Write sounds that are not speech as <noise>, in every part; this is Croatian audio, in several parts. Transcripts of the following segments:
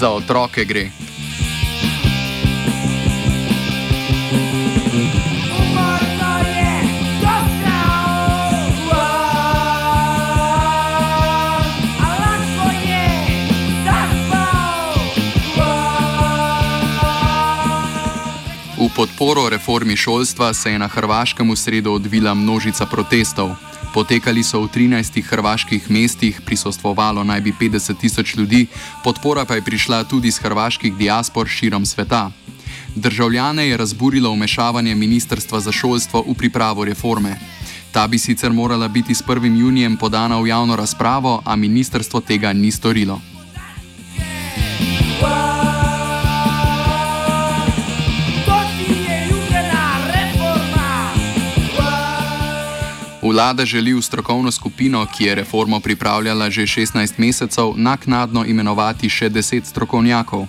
Za otroke gre. V podporo reformi šolstva se je na Hrvaškem v sredo odvila množica protestov. Potekali so v 13 hrvaških mestih, prisostvovalo naj bi 50 tisoč ljudi, podpora pa je prišla tudi iz hrvaških diaspor širom sveta. Državljane je razburilo vmešavanje Ministrstva za šolstvo v pripravo reforme. Ta bi sicer morala biti s 1. junijem podana v javno razpravo, a ministrstvo tega ni storilo. Vlada želi v strokovno skupino, ki je reformo pripravljala že 16 mesecev, naknadno imenovati še 10 strokovnjakov.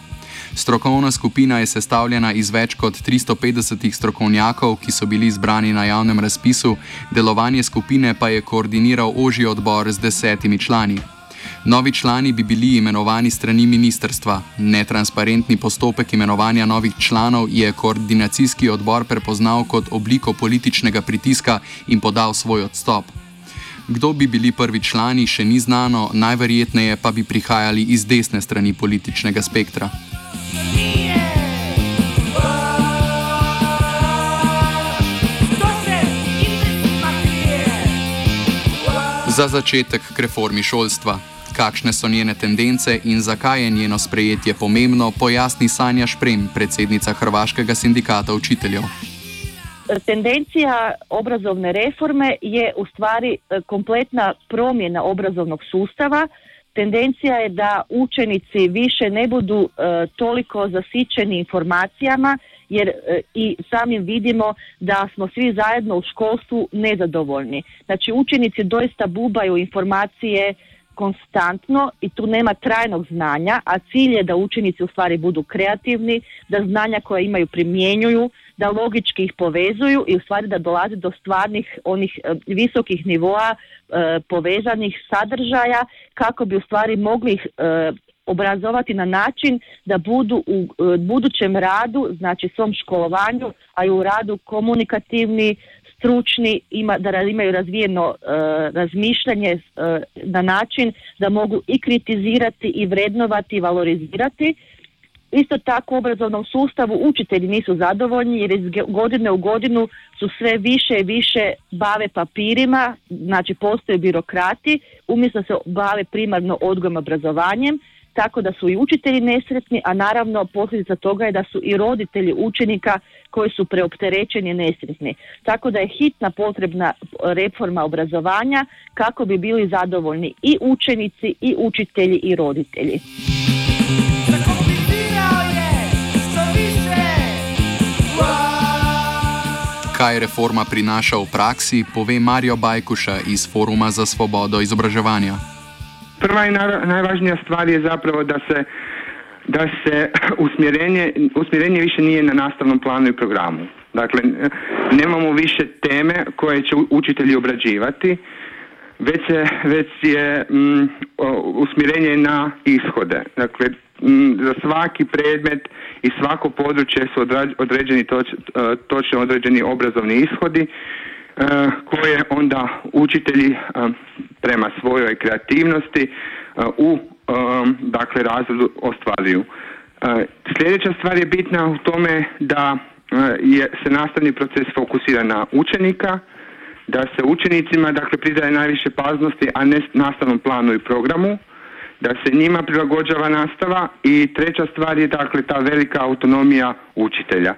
Strokovna skupina je sestavljena iz več kot 350 strokovnjakov, ki so bili izbrani na javnem razpisu, delovanje skupine pa je koordiniral ožji odbor z desetimi člani. Novi člani bi bili imenovani strani ministrstva. Netransparentni postopek imenovanja novih članov je koordinacijski odbor prepoznal kot obliko političnega pritiska in podal svoj odstop. Kdo bi bili prvi člani, še ni znano, najverjetneje pa bi prihajali iz desne strani političnega spektra. Za začetek k reformi šolstva. Kakšne so njene tendence in zakaj je njeno sprejetje pomembno, pojasni Sanja Šprem, predsednica Hrvaškega sindikata učiteljev. Tendencija obrazovne reforme je u stvari e, kompletna promjena obrazovnog sustava. Tendencija je da učenici više ne budu e, toliko zasićeni informacijama jer e, i samim vidimo da smo svi zajedno u školstvu nezadovoljni. Znači učenici doista bubaju informacije konstantno i tu nema trajnog znanja, a cilj je da učenici u stvari budu kreativni, da znanja koja imaju primjenjuju, da logički ih povezuju i u stvari da dolaze do stvarnih onih e, visokih nivoa e, povezanih sadržaja kako bi u stvari mogli ih e, obrazovati na način da budu u budućem radu, znači svom školovanju, a i u radu komunikativni, stručni, ima, da imaju razvijeno e, razmišljanje e, na način da mogu i kritizirati i vrednovati i valorizirati. Isto tako u obrazovnom sustavu učitelji nisu zadovoljni jer iz godine u godinu su sve više i više bave papirima, znači postoje birokrati, umjesto se bave primarno odgojem obrazovanjem tako da su i učitelji nesretni, a naravno posljedica toga je da su i roditelji učenika koji su preopterećeni nesretni. Tako da je hitna potrebna reforma obrazovanja kako bi bili zadovoljni i učenici i učitelji i roditelji. Kaj reforma prinaša v praksi, pove Mario Bajkuša iz Foruma za svobodo izobraževanja. Prva i najvažnija stvar je zapravo da se da se <laughs> usmjerenje, usmjerenje više nije na nastavnom planu i programu. Dakle, nemamo više teme koje će učitelji obrađivati, već, se, već je mm, usmjerenje na ishode. Dakle, mm, za svaki predmet i svako područje su određeni toč, točno određeni obrazovni ishodi koje onda učitelji prema svojoj kreativnosti u dakle razredu ostvaruju. Sljedeća stvar je bitna u tome da je, se nastavni proces fokusira na učenika, da se učenicima dakle pridaje najviše paznosti, a ne nastavnom planu i programu, da se njima prilagođava nastava i treća stvar je dakle ta velika autonomija učitelja.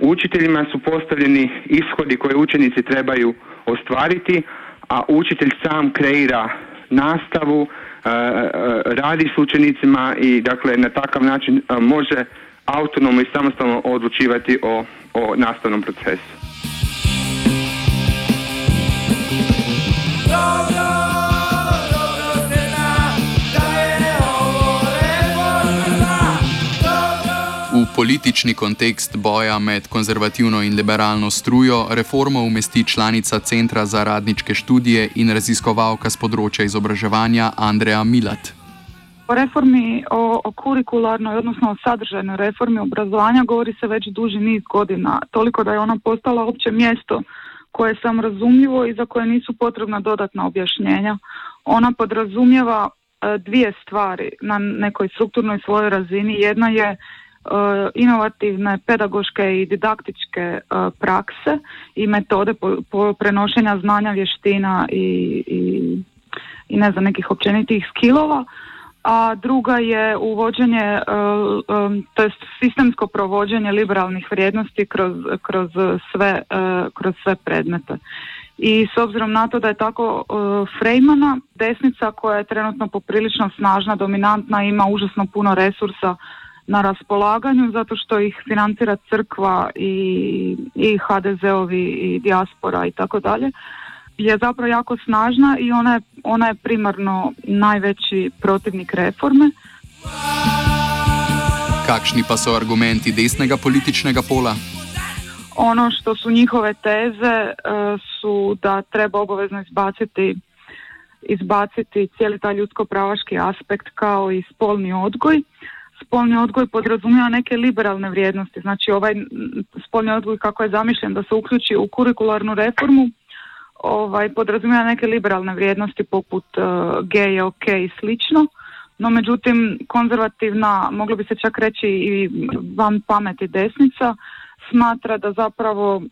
Učiteljima su postavljeni ishodi koje učenici trebaju ostvariti, a učitelj sam kreira nastavu, e, e, radi s učenicima i dakle na takav način e, može autonomno i samostalno odlučivati o, o nastavnom procesu. Politični kontekst boja med konzervativno in liberalno strujo reformo umesti članica Centra za radničke študije in raziskovalka z področja izobraževanja Andreja Milat. O reformi, o, o kurikularnoj, odnosno o sadržajnoj reformi obrazovanja govori se već duži niz godina, toliko da je ona postala opće mjesto koje je sam razumljivo i za koje nisu potrebna dodatna objašnjenja. Ona podrazumijeva e, dvije stvari na nekoj strukturnoj svojoj razini. Jedna je inovativne pedagoške i didaktičke e, prakse i metode po, prenošenja znanja, vještina i, i, i ne znam nekih općenitih skillova a druga je uvođenje, e, e, to jest sistemsko provođenje liberalnih vrijednosti kroz, kroz, sve, e, kroz sve predmete. I s obzirom na to da je tako Frejmana, desnica koja je trenutno poprilično snažna, dominantna, ima užasno puno resursa na raspolaganju zato što ih financira crkva i, i HDZ-ovi i dijaspora i tako dalje je zapravo jako snažna i ona je, ona je primarno najveći protivnik reforme. Kakšni pa su argumenti desnega političnega pola? Ono što su njihove teze e, su da treba obavezno izbaciti izbaciti cijeli taj ljudsko-pravaški aspekt kao i spolni odgoj. Spolni odgoj podrazumijeva neke liberalne vrijednosti, znači ovaj spolni odgoj kako je zamišljen da se uključi u kurikularnu reformu, ovaj, podrazumijeva neke liberalne vrijednosti poput uh, gay, ok i slično, no međutim konzervativna, moglo bi se čak reći i van pameti desnica, smatra da zapravo uh,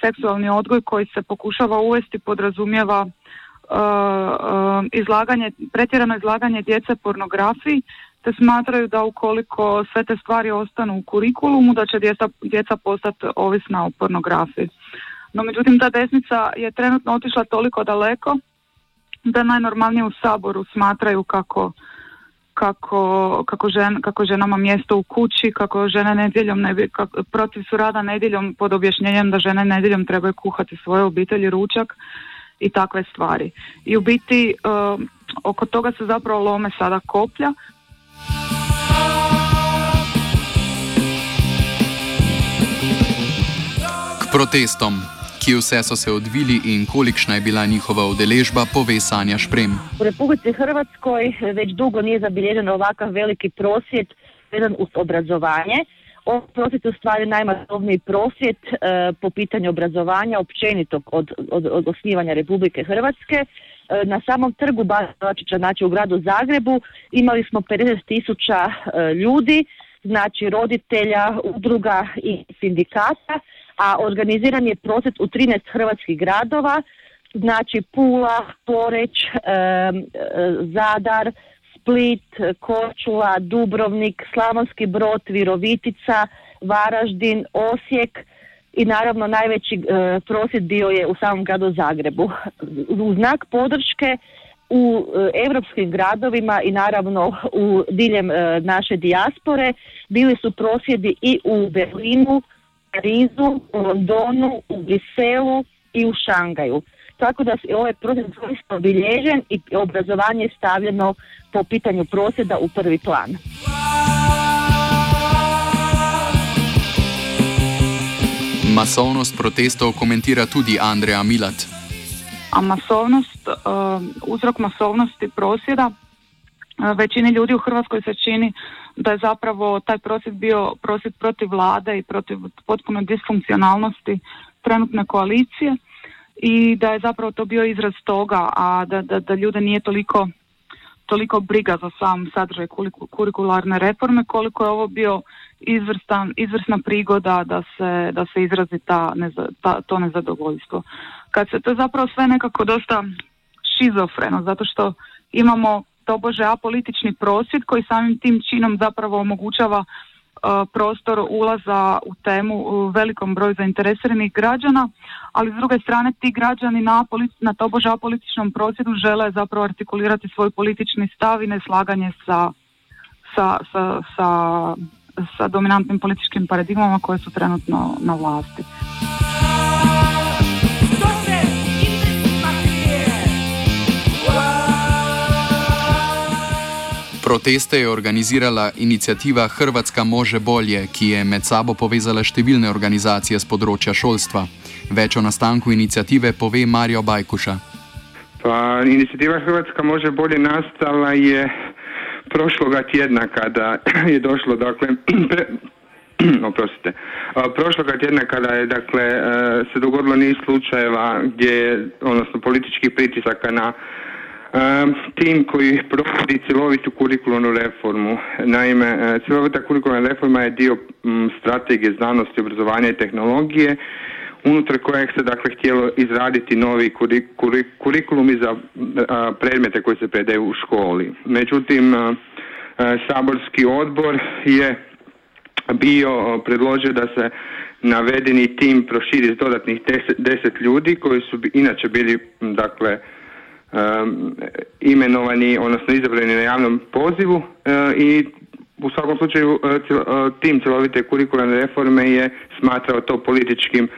seksualni odgoj koji se pokušava uvesti podrazumijeva uh, izlaganje, pretjerano izlaganje djece pornografiji, te smatraju da ukoliko sve te stvari ostanu u kurikulumu, da će djeca, djeca postati ovisna o pornografiji. No međutim ta desnica je trenutno otišla toliko daleko da najnormalnije u Saboru smatraju kako kako, kako, žen, kako ženama mjesto u kući, kako žene nedjeljom ne bi, kako, protiv su rada nedjeljom pod objašnjenjem da žene nedjeljom trebaju kuhati svoje obitelji ručak i takve stvari. I u biti uh, oko toga se zapravo lome sada koplja. K protestom ki vse so se odvili in kolikšna je bila njihova udeležba, pove Sanja Šprem. U Republici Hrvatskoj već dugo nije zabilježen ovakav veliki prosvjet vezan uz obrazovanje. Ovaj prosvjet je u stvari najmasovniji prosvjet e, po pitanju obrazovanja općenitog od, od, od osnivanja Republike Hrvatske. E, na samom trgu Bačića, znači u gradu Zagrebu, imali smo 50 tisuća e, ljudi, znači roditelja, udruga i sindikata a organiziran je prosvjed u 13 hrvatskih gradova, znači Pula, Poreć, Zadar, Split, Korčula, Dubrovnik, Slavonski Brod, Virovitica, Varaždin, Osijek i naravno najveći e, prosvjed bio je u samom gradu Zagrebu. U znak podrške u europskim gradovima i naravno u diljem e, naše dijaspore bili su prosvjedi i u Berlinu, Parizu, u Londonu, u Briselu i u Šangaju. Tako da je ovaj prosvjed zaista obilježen i obrazovanje je stavljeno po pitanju prosvjeda u prvi plan. Masovnost protestov komentira tudi Andreja Milat. A masovnost, uh, uzrok masovnosti prosvjeda uh, većini ljudi u Hrvatskoj se čini da je zapravo taj prosvjed bio prosvjed protiv vlade i protiv potpuno disfunkcionalnosti trenutne koalicije i da je zapravo to bio izraz toga, a da, da, da ljude nije toliko toliko briga za sam sadržaj kurikularne reforme, koliko je ovo bio izvrstan, izvrsna prigoda da se, da se izrazi ta, ta, to nezadovoljstvo. Kad se to je zapravo sve nekako dosta šizofreno, zato što imamo tobože apolitični prosvjed koji samim tim činom zapravo omogućava prostor ulaza u temu velikom broju zainteresiranih građana, ali s druge strane ti građani na, na tobože apolitičnom prosjedu žele zapravo artikulirati svoj politični stav i neslaganje sa, sa, sa, sa, sa dominantnim političkim paradigmama koje su trenutno na vlasti. Proteste je organizirala inicijativa Hrvatska može bolje, ki je med sabo povezala številne organizacije z področja šolstva. Več o nastanku inicijative pove Marijo Bajkuša. Pa, inicijativa Hrvatska može bolje nastala je prošloga tjedna kada <clears throat> je došlo, dakle, <clears throat> pre, <clears throat> oprostite, prošloga tjedna kada je dakle se dogodilo niz slučajeva gdje je, odnosno političkih pritisaka na tim koji provodi cjelovitu kurikularnu reformu. Naime, e, cjelovita kurikularna reforma je dio strategije znanosti, obrazovanja i tehnologije unutar kojeg se dakle htjelo izraditi novi kurikulumi za predmete koji se predaju u školi. Međutim, saborski odbor je bio predložio da se navedeni tim proširi s dodatnih deset, ljudi koji su inače bili dakle Um, imenovani, odnosno izabrani na javnom pozivu uh, i u svakom slučaju uh, uh, tim cjelovite kurikularne reforme je smatrao to političkim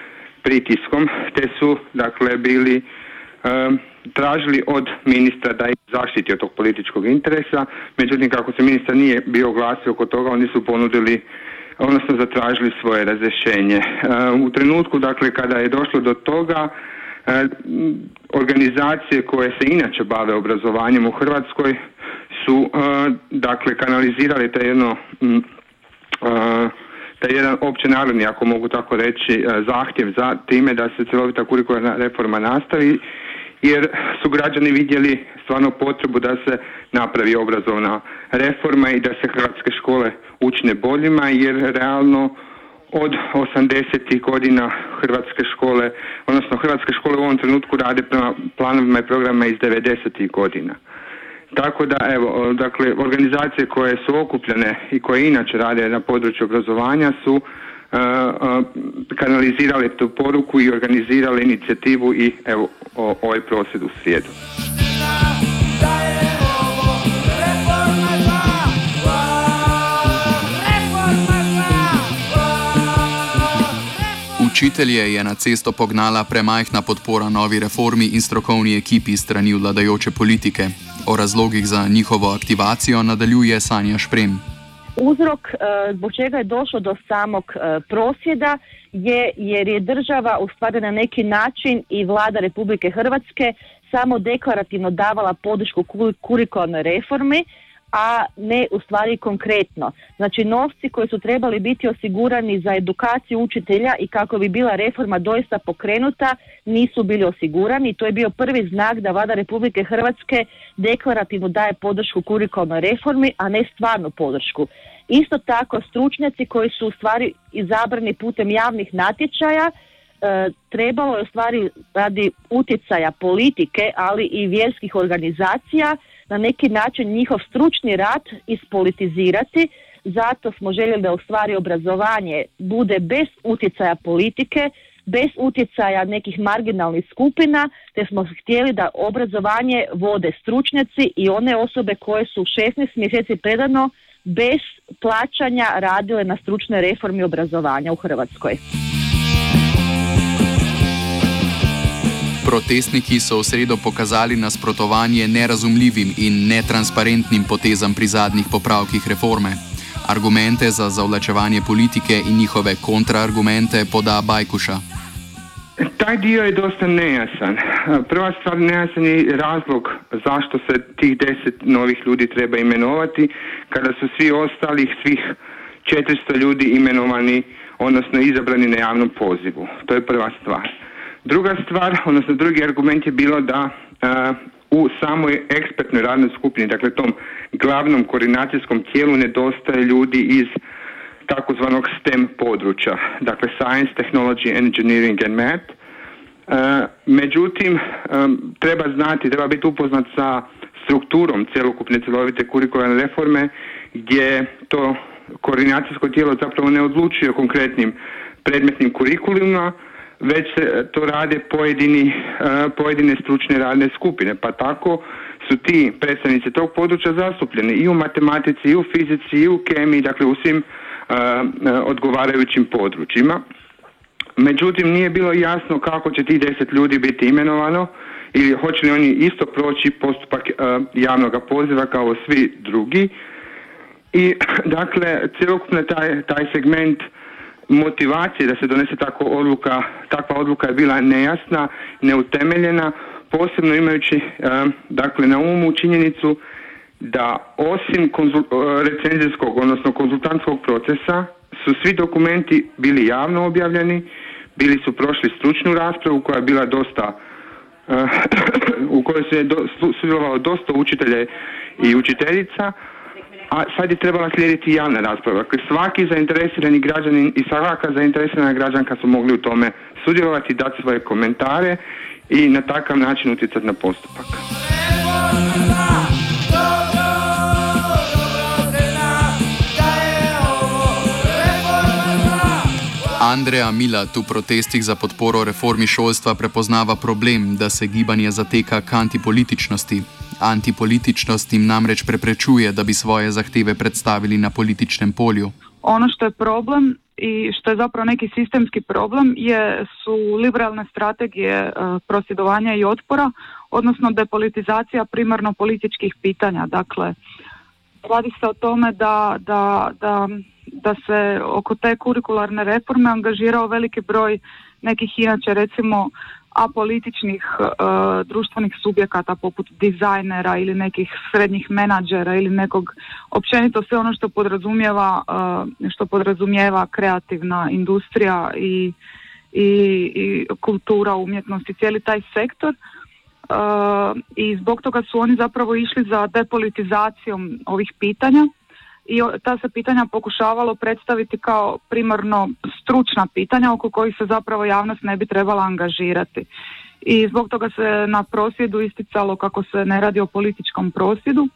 pritiskom, te su dakle bili tražili od ministra da ih zaštiti od tog političkog interesa, međutim kako se ministar nije bio glasio oko toga, oni su ponudili odnosno zatražili svoje razrješenje. U trenutku dakle kada je došlo do toga E, organizacije koje se inače bave obrazovanjem u Hrvatskoj su e, dakle kanalizirali taj jedno e, taj jedan opće narodni, ako mogu tako reći, zahtjev za time da se cjelovita kurikularna reforma nastavi, jer su građani vidjeli stvarno potrebu da se napravi obrazovna reforma i da se hrvatske škole učine boljima, jer realno od 80. godina hrvatske škole, odnosno hrvatske škole u ovom trenutku rade prema planovima i programima iz 90. godina. Tako da, evo, dakle, organizacije koje su okupljene i koje inače rade na području obrazovanja su uh, kanalizirale tu poruku i organizirale inicijativu i evo ovaj prosvjed u srijedu. Učitelje je na cesto pognala premajhna podpora novi reformi in strokovni ekipi strani vladajoče politike. O razlogih za njihovo aktivacijo nadaljuje Sanja Šprem. Uzrok e, zbog čega je došlo do samog e, prosvjeda je jer je država u stvari na neki način i vlada Republike Hrvatske samo deklarativno davala podršku kurikularnoj reformi, a ne u stvari konkretno. Znači novci koji su trebali biti osigurani za edukaciju učitelja i kako bi bila reforma doista pokrenuta nisu bili osigurani. To je bio prvi znak da Vlada Republike Hrvatske deklarativno daje podršku kurikulnoj reformi, a ne stvarnu podršku. Isto tako stručnjaci koji su u stvari izabrani putem javnih natječaja e, trebalo je u stvari radi utjecaja politike, ali i vjerskih organizacija na neki način njihov stručni rad ispolitizirati, zato smo željeli da u stvari obrazovanje bude bez utjecaja politike, bez utjecaja nekih marginalnih skupina, te smo htjeli da obrazovanje vode stručnjaci i one osobe koje su 16 mjeseci predano bez plaćanja radile na stručnoj reformi obrazovanja u Hrvatskoj. Protestniki so v sredo pokazali nasprotovanje nerazumljivim in netransparentnim potezam pri zadnjih popravkih reforme. Argumente za zavlačevanje politike in njihove kontraargumente poda Bajkuša. Taj dio je dosta nejasan. Prva stvar nejasan je razlog zašto se tih deset novih ljudi treba imenovati kada su svi ostalih, svih 400 ljudi imenovani, odnosno izabrani na javnom pozivu. To je prva stvar. Druga stvar, odnosno drugi argument je bilo da e, u samoj ekspertnoj radnoj skupini, dakle tom glavnom koordinacijskom tijelu nedostaje ljudi iz takozvanog STEM područja, dakle Science, Technology, Engineering and Math. E, međutim, e, treba znati, treba biti upoznat sa strukturom cjelokupne cjelovite kurikularne reforme gdje to koordinacijsko tijelo zapravo ne odlučuje o konkretnim predmetnim kurikulima, već se to rade pojedini, e, pojedine stručne radne skupine, pa tako su ti predstavnici tog područja zastupljeni i u matematici, i u fizici, i u kemiji, dakle u svim e, e, odgovarajućim područjima. Međutim, nije bilo jasno kako će tih deset ljudi biti imenovano ili hoće li oni isto proći postupak javnog poziva kao svi drugi. I <clears throat> dakle, cjelokupno taj, taj segment motivacije da se donese takva odluka, takva odluka je bila nejasna, neutemeljena, posebno imajući dakle na umu činjenicu da osim konzul, recenzijskog, odnosno konzultantskog procesa su svi dokumenti bili javno objavljeni, bili su prošli stručnu raspravu koja je bila dosta <coughs> u kojoj se je sudjelovalo dosta učitelja i učiteljica, a sad je trebala slijediti javna rasprava. Dakle, svaki zainteresirani građanin i svaka zainteresirana građanka su mogli u tome sudjelovati, dati svoje komentare i na takav način utjecati na postupak. Andreja Milat v protestih za podporo reformi šolstva prepoznava problem, da se gibanje zateka k antipolitičnosti. Antipolitičnost jim namreč preprečuje, da bi svoje zahteve predstavili na političnem polju. Ono što je problem i što je zapravo neki sistemski problem je, su liberalne strategije uh, prosvjedovanja i otpora, odnosno depolitizacija primarno političkih pitanja. Dakle, radi se o tome da, da, da, da se oko te kurikularne reforme angažirao veliki broj nekih inače recimo apolitičnih uh, društvenih subjekata poput dizajnera ili nekih srednjih menadžera ili nekog općenito sve ono što podrazumijeva uh, što podrazumijeva kreativna industrija i, i, i kultura umjetnosti cijeli taj sektor. Uh, i zbog toga su oni zapravo išli za depolitizacijom ovih pitanja i ta se pitanja pokušavalo predstaviti kao primarno stručna pitanja oko kojih se zapravo javnost ne bi trebala angažirati. I zbog toga se na prosvjedu isticalo kako se ne radi o političkom prosvjedu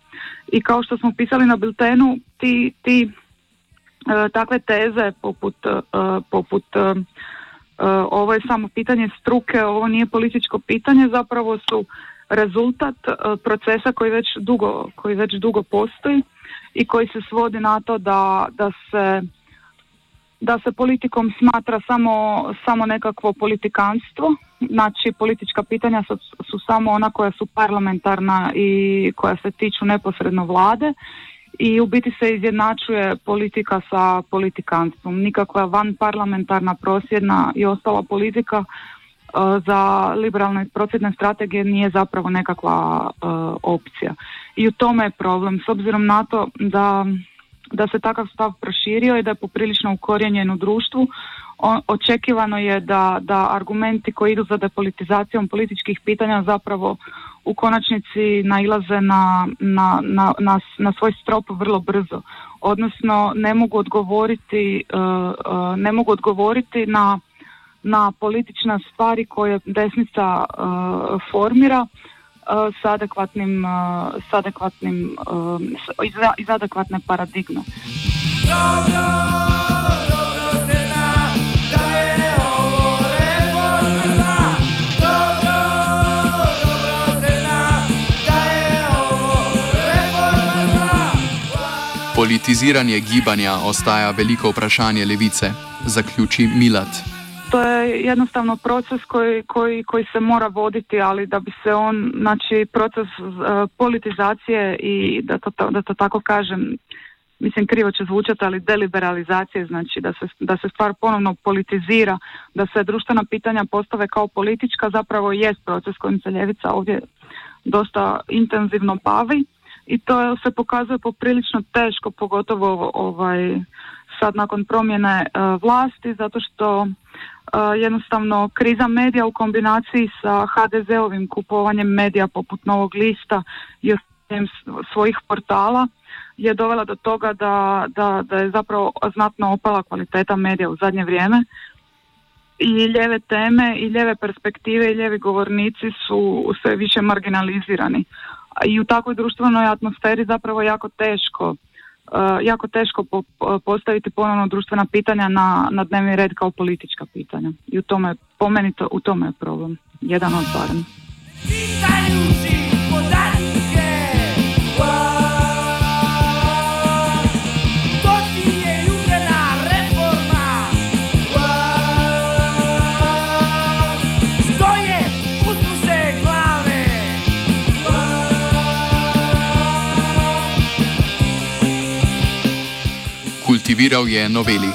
i kao što smo pisali na biltenu, ti, ti e, takve teze poput, e, poput e, ovo je samo pitanje struke, ovo nije političko pitanje, zapravo su rezultat procesa koji već dugo, koji već dugo postoji i koji se svodi na to da, da se da se politikom smatra samo, samo nekakvo politikanstvo, znači politička pitanja su, su samo ona koja su parlamentarna i koja se tiču neposredno vlade i u biti se izjednačuje politika sa politikanstvom. Nikakva van parlamentarna prosjedna i ostala politika za liberalne prosvjedne strategije nije zapravo nekakva e, opcija. I u tome je problem, s obzirom na to da, da se takav stav proširio i da je poprilično ukorijenjen u društvu, očekivano je da, da argumenti koji idu za depolitizacijom političkih pitanja zapravo u konačnici nailaze na, na, na, na, na svoj strop vrlo brzo. Odnosno ne mogu odgovoriti, uh, ne mogu odgovoriti na na politična stvari koje desnica uh, formira uh, s adekvatnim, uh, s adekvatnim iz, iz adekvatne paradigme. Politiziranje gibanja ostaja veliko vprašanje levice, zaključi Milat to je jednostavno proces koji, koji, koji se mora voditi, ali da bi se on, znači proces uh, politizacije i da to, da to tako kažem, mislim krivo će zvučati, ali deliberalizacije, znači da se, da se stvar ponovno politizira, da se društvena pitanja postave kao politička, zapravo jest proces kojim se ljevica ovdje dosta intenzivno bavi i to se pokazuje poprilično teško, pogotovo ovaj sad nakon promjene e, vlasti zato što e, jednostavno kriza medija u kombinaciji sa HDZ-ovim kupovanjem medija poput Novog lista i svojih portala je dovela do toga da, da, da je zapravo znatno opala kvaliteta medija u zadnje vrijeme i ljeve teme i ljeve perspektive i ljevi govornici su sve više marginalizirani. I u takvoj društvenoj atmosferi zapravo jako teško jako teško po- po- postaviti ponovno društvena pitanja na, na dnevni red kao politička pitanja. I u tome, po meni to, u tome je problem. Jedan od barem. Kultiviral je noveli.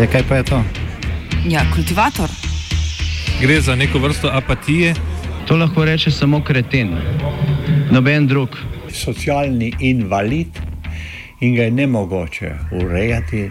E, kaj pa je to? Ja, kultivator. Gre za neko vrsto apatije. To lahko reče samo kreten, noben drug. Socialni invalid in ga je nemogoče urejati.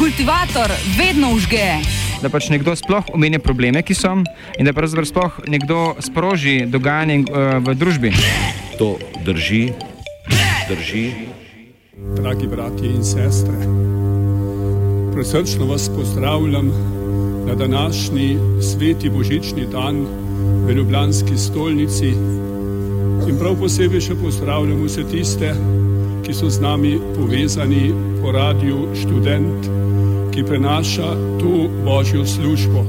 Kultivator vedno užge. Da pač nekdo sploh omenja probleme, ki so, in da pravzaprav sploh nekdo sproži dogajanje uh, v družbi. To drži, drži. Dragi bratje in sestre, presrčno vas pozdravljam na današnji sveti božični dan v Ljubljanski stolnici in prav posebej še pozdravljam vse tiste, ki so z nami povezani po radiju Študent, ki prenaša to božjo službo.